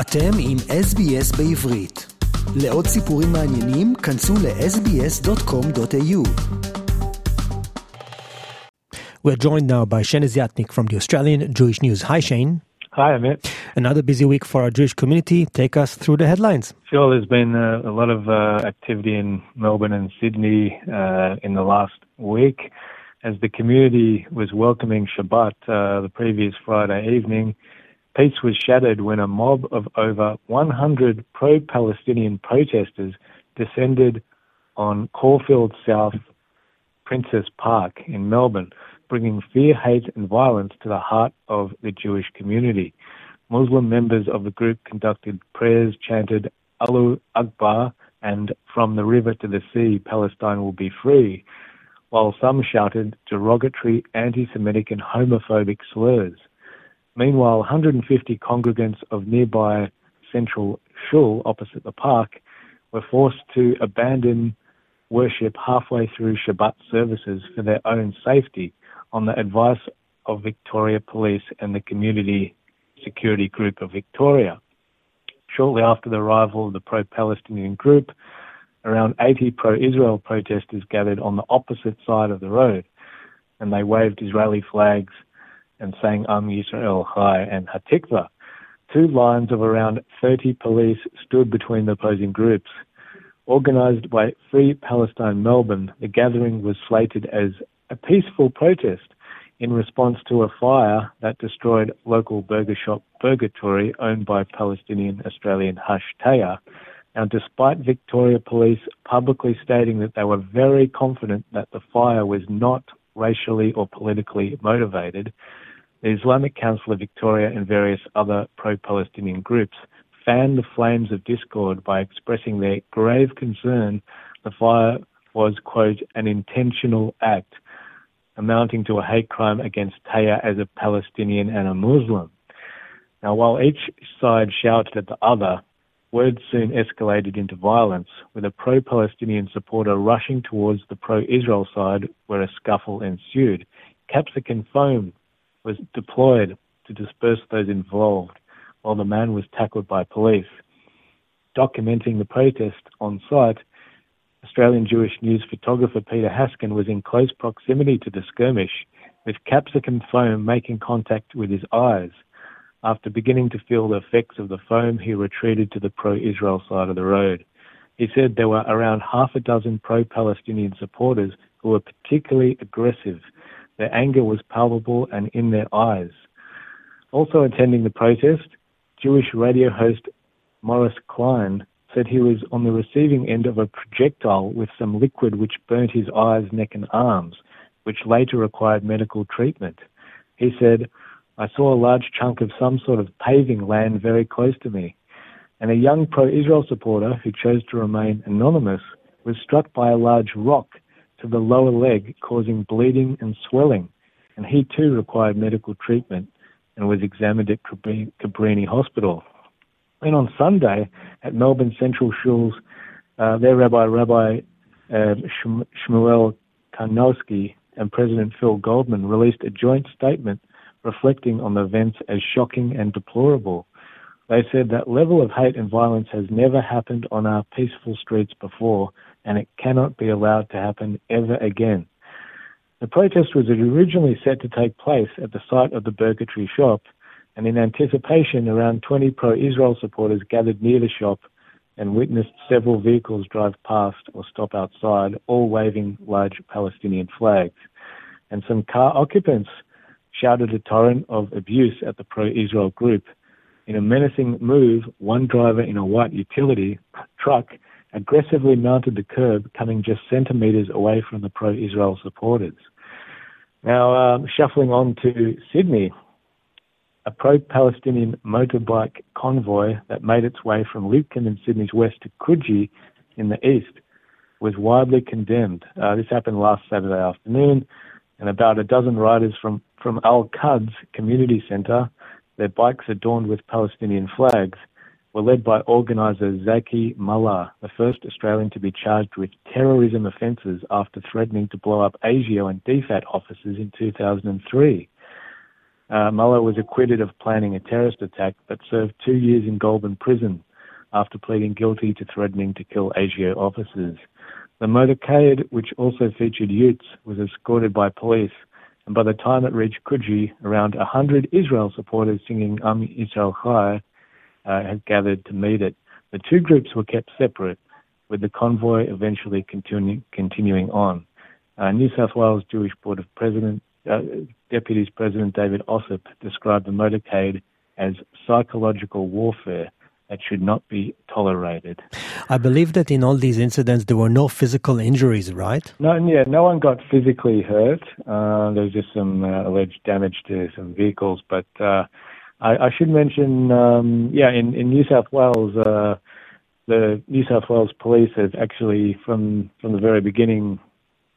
אתם עם SBS בעברית. לעוד סיפורים מעניינים, כנסו ל-sbs.com.au. We're joined now by Shane Desiatnik from the Australian Jewish News. Hi, Shane. Hi, Amit. Another busy week for our Jewish community. Take us through the headlines. Sure, there's been a, a lot of uh, activity in Melbourne and Sydney uh, in the last week. As the community was welcoming Shabbat uh, the previous Friday evening, Peace was shattered when a mob of over 100 pro Palestinian protesters descended on Caulfield South Princes Park in Melbourne, bringing fear, hate, and violence to the heart of the Jewish community. Muslim members of the group conducted prayers, chanted Allahu Akbar, and from the river to the sea, Palestine will be free, while some shouted derogatory anti Semitic and homophobic slurs. Meanwhile, 150 congregants of nearby Central Shul opposite the park were forced to abandon worship halfway through Shabbat services for their own safety on the advice of Victoria Police and the Community Security Group of Victoria. Shortly after the arrival of the pro Palestinian group, around 80 pro Israel protesters gathered on the opposite side of the road and they waved Israeli flags and sang Am Yisrael Chai and Hatikva. Two lines of around 30 police stood between the opposing groups. Organised by Free Palestine Melbourne, the gathering was slated as a peaceful protest in response to a fire that destroyed local burger shop Burgertory owned by Palestinian Australian Hash Tayeh. Now, despite Victoria Police publicly stating that they were very confident that the fire was not racially or politically motivated, the Islamic Council of Victoria and various other pro-Palestinian groups fanned the flames of discord by expressing their grave concern the fire was, quote, an intentional act amounting to a hate crime against Tayeh as a Palestinian and a Muslim. Now, while each side shouted at the other, words soon escalated into violence, with a pro Palestinian supporter rushing towards the pro Israel side where a scuffle ensued. Capsicum foam was deployed to disperse those involved, while the man was tackled by police. Documenting the protest on site, Australian Jewish News photographer Peter Haskin was in close proximity to the skirmish, with capsicum foam making contact with his eyes. After beginning to feel the effects of the foam, he retreated to the pro Israel side of the road. He said there were around half a dozen pro Palestinian supporters who were particularly aggressive their anger was palpable and in their eyes. Also attending the protest, Jewish radio host Morris Klein said he was on the receiving end of a projectile with some liquid which burnt his eyes, neck, and arms, which later required medical treatment. He said, I saw a large chunk of some sort of paving land very close to me, and a young pro Israel supporter who chose to remain anonymous was struck by a large rock to the lower leg, causing bleeding and swelling, and he too required medical treatment and was examined at Cabrini Hospital. And on Sunday, at Melbourne Central Schools, uh, their rabbi, Rabbi uh, Shmuel Karnowski, and President Phil Goldman released a joint statement reflecting on the events as shocking and deplorable. They said that level of hate and violence has never happened on our peaceful streets before, and it cannot be allowed to happen ever again. The protest was originally set to take place at the site of the Burgertory shop, and in anticipation, around 20 pro Israel supporters gathered near the shop and witnessed several vehicles drive past or stop outside, all waving large Palestinian flags. And some car occupants shouted a torrent of abuse at the pro Israel group in a menacing move, one driver in a white utility truck aggressively mounted the curb, coming just centimetres away from the pro Israel supporters. Now, um, shuffling on to Sydney, a pro Palestinian motorbike convoy that made its way from Lidcombe in Sydney's west to Coogee in the east was widely condemned. Uh, this happened last Saturday afternoon, and about a dozen riders from, from Al Quds Community Centre their bikes adorned with Palestinian flags, were led by organiser Zaky Mallah, the first Australian to be charged with terrorism offences after threatening to blow up ASIO and DFAT offices in 2003. Uh, Mallah was acquitted of planning a terrorist attack, but served two years in Goulburn prison after pleading guilty to threatening to kill ASIO officers. The motorcade, which also featured utes, was escorted by police, and by the time it reached Coogee, around 100 Israel supporters singing Am Yisrael Chai uh, had gathered to meet it. The two groups were kept separate, with the convoy eventually continu- continuing on. Uh, New South Wales Jewish Board of President, uh, Deputies President David Ossip described the motorcade as psychological warfare that should not be tolerated. I believe that in all these incidents there were no physical injuries, right? No, yeah, no one got physically hurt. Uh, there was just some uh, alleged damage to some vehicles, but uh, I, I, should mention, um, yeah, in, in New South Wales, uh, the New South Wales Police have actually, from from the very beginning,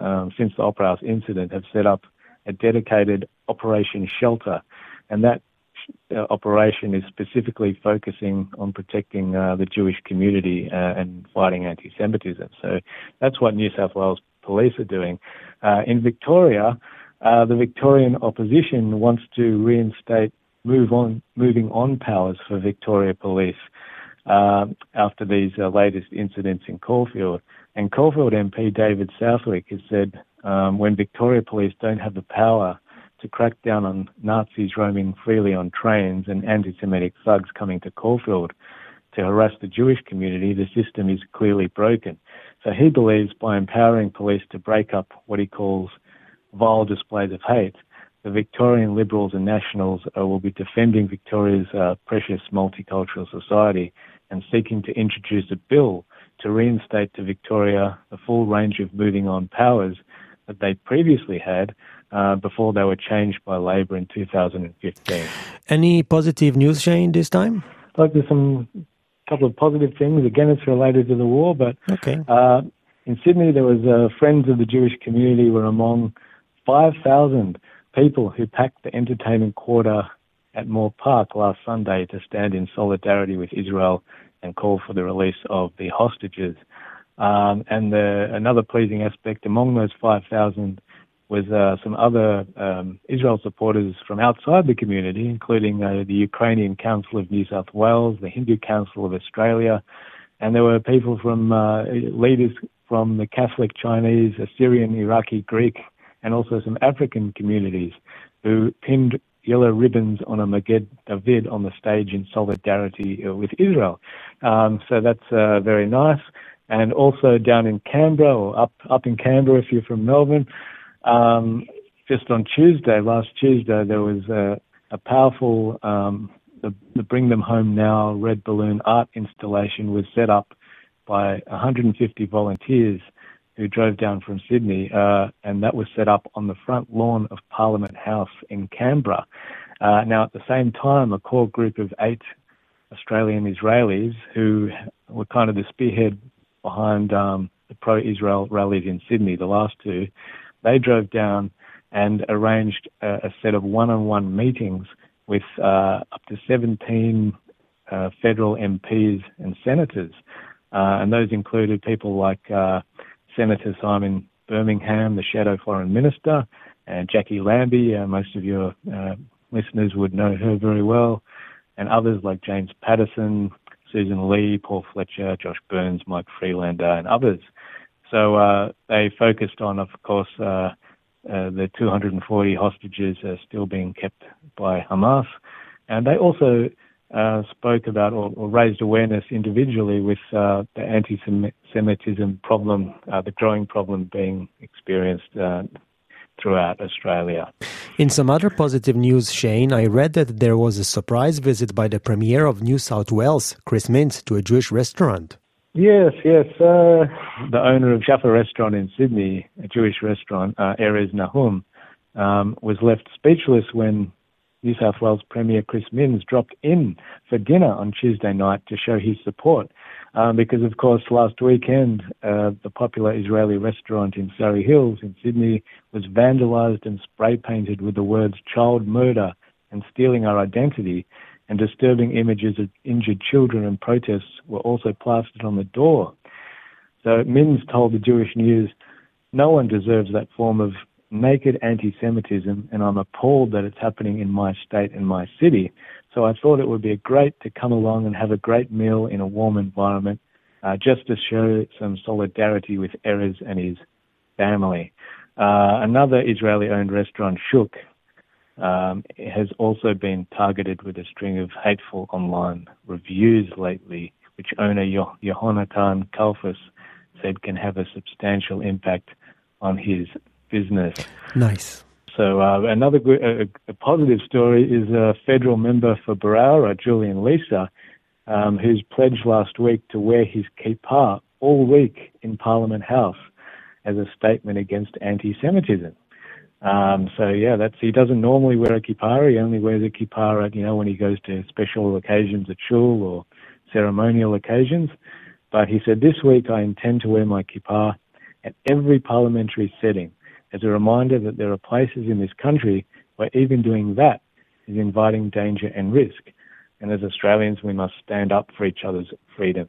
um, since the Opera House incident, have set up a dedicated Operation Shelter, and that uh, operation is specifically focusing on protecting uh, the Jewish community uh, and fighting anti-Semitism. So that's what New South Wales police are doing. Uh, in Victoria, uh, the Victorian opposition wants to reinstate move on moving on powers for Victoria Police um, after these uh, latest incidents in Caulfield. And Caulfield MP David Southwick has said um, when Victoria Police don't have the power to crack down on Nazis roaming freely on trains and anti Semitic thugs coming to Caulfield to harass the Jewish community, the system is clearly broken. So he believes by empowering police to break up what he calls vile displays of hate, the Victorian Liberals and Nationals uh, will be defending Victoria's uh, precious multicultural society and seeking to introduce a bill to reinstate to Victoria the full range of moving on powers that they previously had uh, before they were changed by Labor in 2015. Any positive news, Shane, this time? Like there's some couple of positive things. Again, it's related to the war, but okay. Uh, in Sydney, there was uh, friends of the Jewish community were among 5,000 people who packed the entertainment quarter at Moore Park last Sunday to stand in solidarity with Israel and call for the release of the hostages. Um, and the, another pleasing aspect among those 5,000 was uh, some other um, Israel supporters from outside the community, including uh, the Ukrainian Council of New South Wales, the Hindu Council of Australia, and there were people from uh, leaders from the Catholic, Chinese, Assyrian, Iraqi, Greek, and also some African communities who pinned yellow ribbons on a Magen David on the stage in solidarity with Israel. Um, so that's uh, very nice. And also down in Canberra, or up up in Canberra, if you're from Melbourne, um, just on Tuesday, last Tuesday, there was a, a powerful um, the, the Bring Them Home Now Red Balloon art installation was set up by 150 volunteers who drove down from Sydney, uh, and that was set up on the front lawn of Parliament House in Canberra. Uh, now, at the same time, a core group of eight Australian Israelis who were kind of the spearhead behind um, the pro-Israel rallies in Sydney, the last two, they drove down and arranged a, a set of one-on-one meetings with uh, up to 17 uh, federal MPs and senators, uh, and those included people like uh, Senator Simon Birmingham, the shadow foreign minister, and Jacqui Lambie. Uh, most of your uh, listeners would know her very well, and others like James Paterson, Susan Ley, Paul Fletcher, Josh Burns, Mike Freelander, and others. So uh, they focused on, of course, uh, uh, the 240 hostages still being kept by Hamas, and they also uh, spoke about or, or, raised awareness individually with uh, the anti-Semitism problem, uh, the growing problem being experienced throughout Australia. In some other positive news, Shane, I read that there was a surprise visit by the Premier of New South Wales, Chris Minns, to a Jewish restaurant. Yes, yes. Uh, the owner of Jaffa Restaurant in Sydney, a Jewish restaurant, uh, Erez Nahum, um, was left speechless when New South Wales Premier Chris Minns dropped in for dinner on Tuesday night to show his support. Um, because, of course, last weekend, uh, the popular Israeli restaurant in Surry Hills in Sydney was vandalized and spray painted with the words child murder and stealing our identity, and disturbing images of injured children and protests were also plastered on the door. So Minns told the Jewish News, no one deserves that form of naked anti-Semitism, and I'm appalled that it's happening in my state and my city. So I thought it would be great to come along and have a great meal in a warm environment, uh, just to show some solidarity with Erez and his family. Uh, another Israeli-owned restaurant, Shuk, um, has also been targeted with a string of hateful online reviews lately, which owner Yehonatan Kalfas said can have a substantial impact on his business. Nice. So uh, another good, a, a, positive story is a federal member for Berowra, Julian Leeser, um, who's pledged last week to wear his kippah all week in Parliament House as a statement against anti-Semitism. Um, so yeah, that's he doesn't normally wear a kippah. He only wears a kippah, you know, when he goes to special occasions at shul or ceremonial occasions. But he said this week I intend to wear my kippah at every parliamentary setting as a reminder that there are places in this country where even doing that is inviting danger and risk. And as Australians, we must stand up for each other's freedom.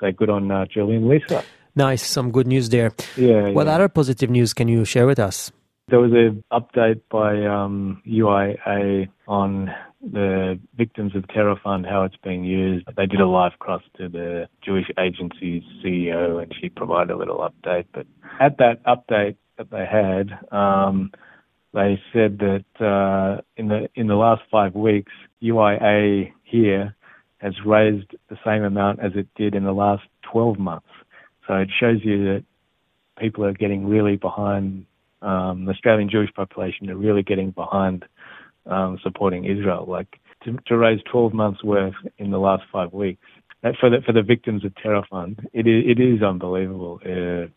So good on uh, Julian Leeser. Nice, some good news there. Yeah. What yeah. other positive news can you share with us? There was an update by um, UIA on the Victims of Terror Fund, how it's being used. They did a live cross to the Jewish Agency's CEO, and she provided a little update. But at that update that they had, um, they said that uh, in the in the last five weeks, UIA here has raised the same amount as it did in the last 12 months. So it shows you that people are getting really behind um, the Australian Jewish population are really getting behind um, supporting Israel. Like to, to, raise 12 months worth in the last five weeks for the for the victims of terror fund, it is it is unbelievable. Uh,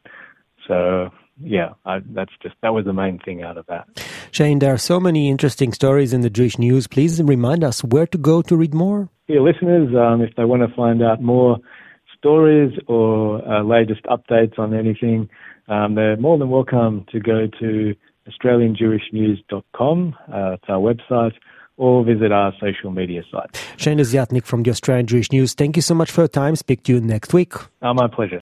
that's just that was the main thing out of that. Shane, there are so many interesting stories in the Jewish news. Please remind us where to go to read more. Yeah, listeners, um, if they want to find out more stories or uh, latest updates on anything, um, they're more than welcome to go to AustralianJewishNews.com, uh, it's our website, or visit our social media site. Shane Desiatnik from the Australian Jewish News, thank you so much for your time. Speak to you next week. Uh, my pleasure.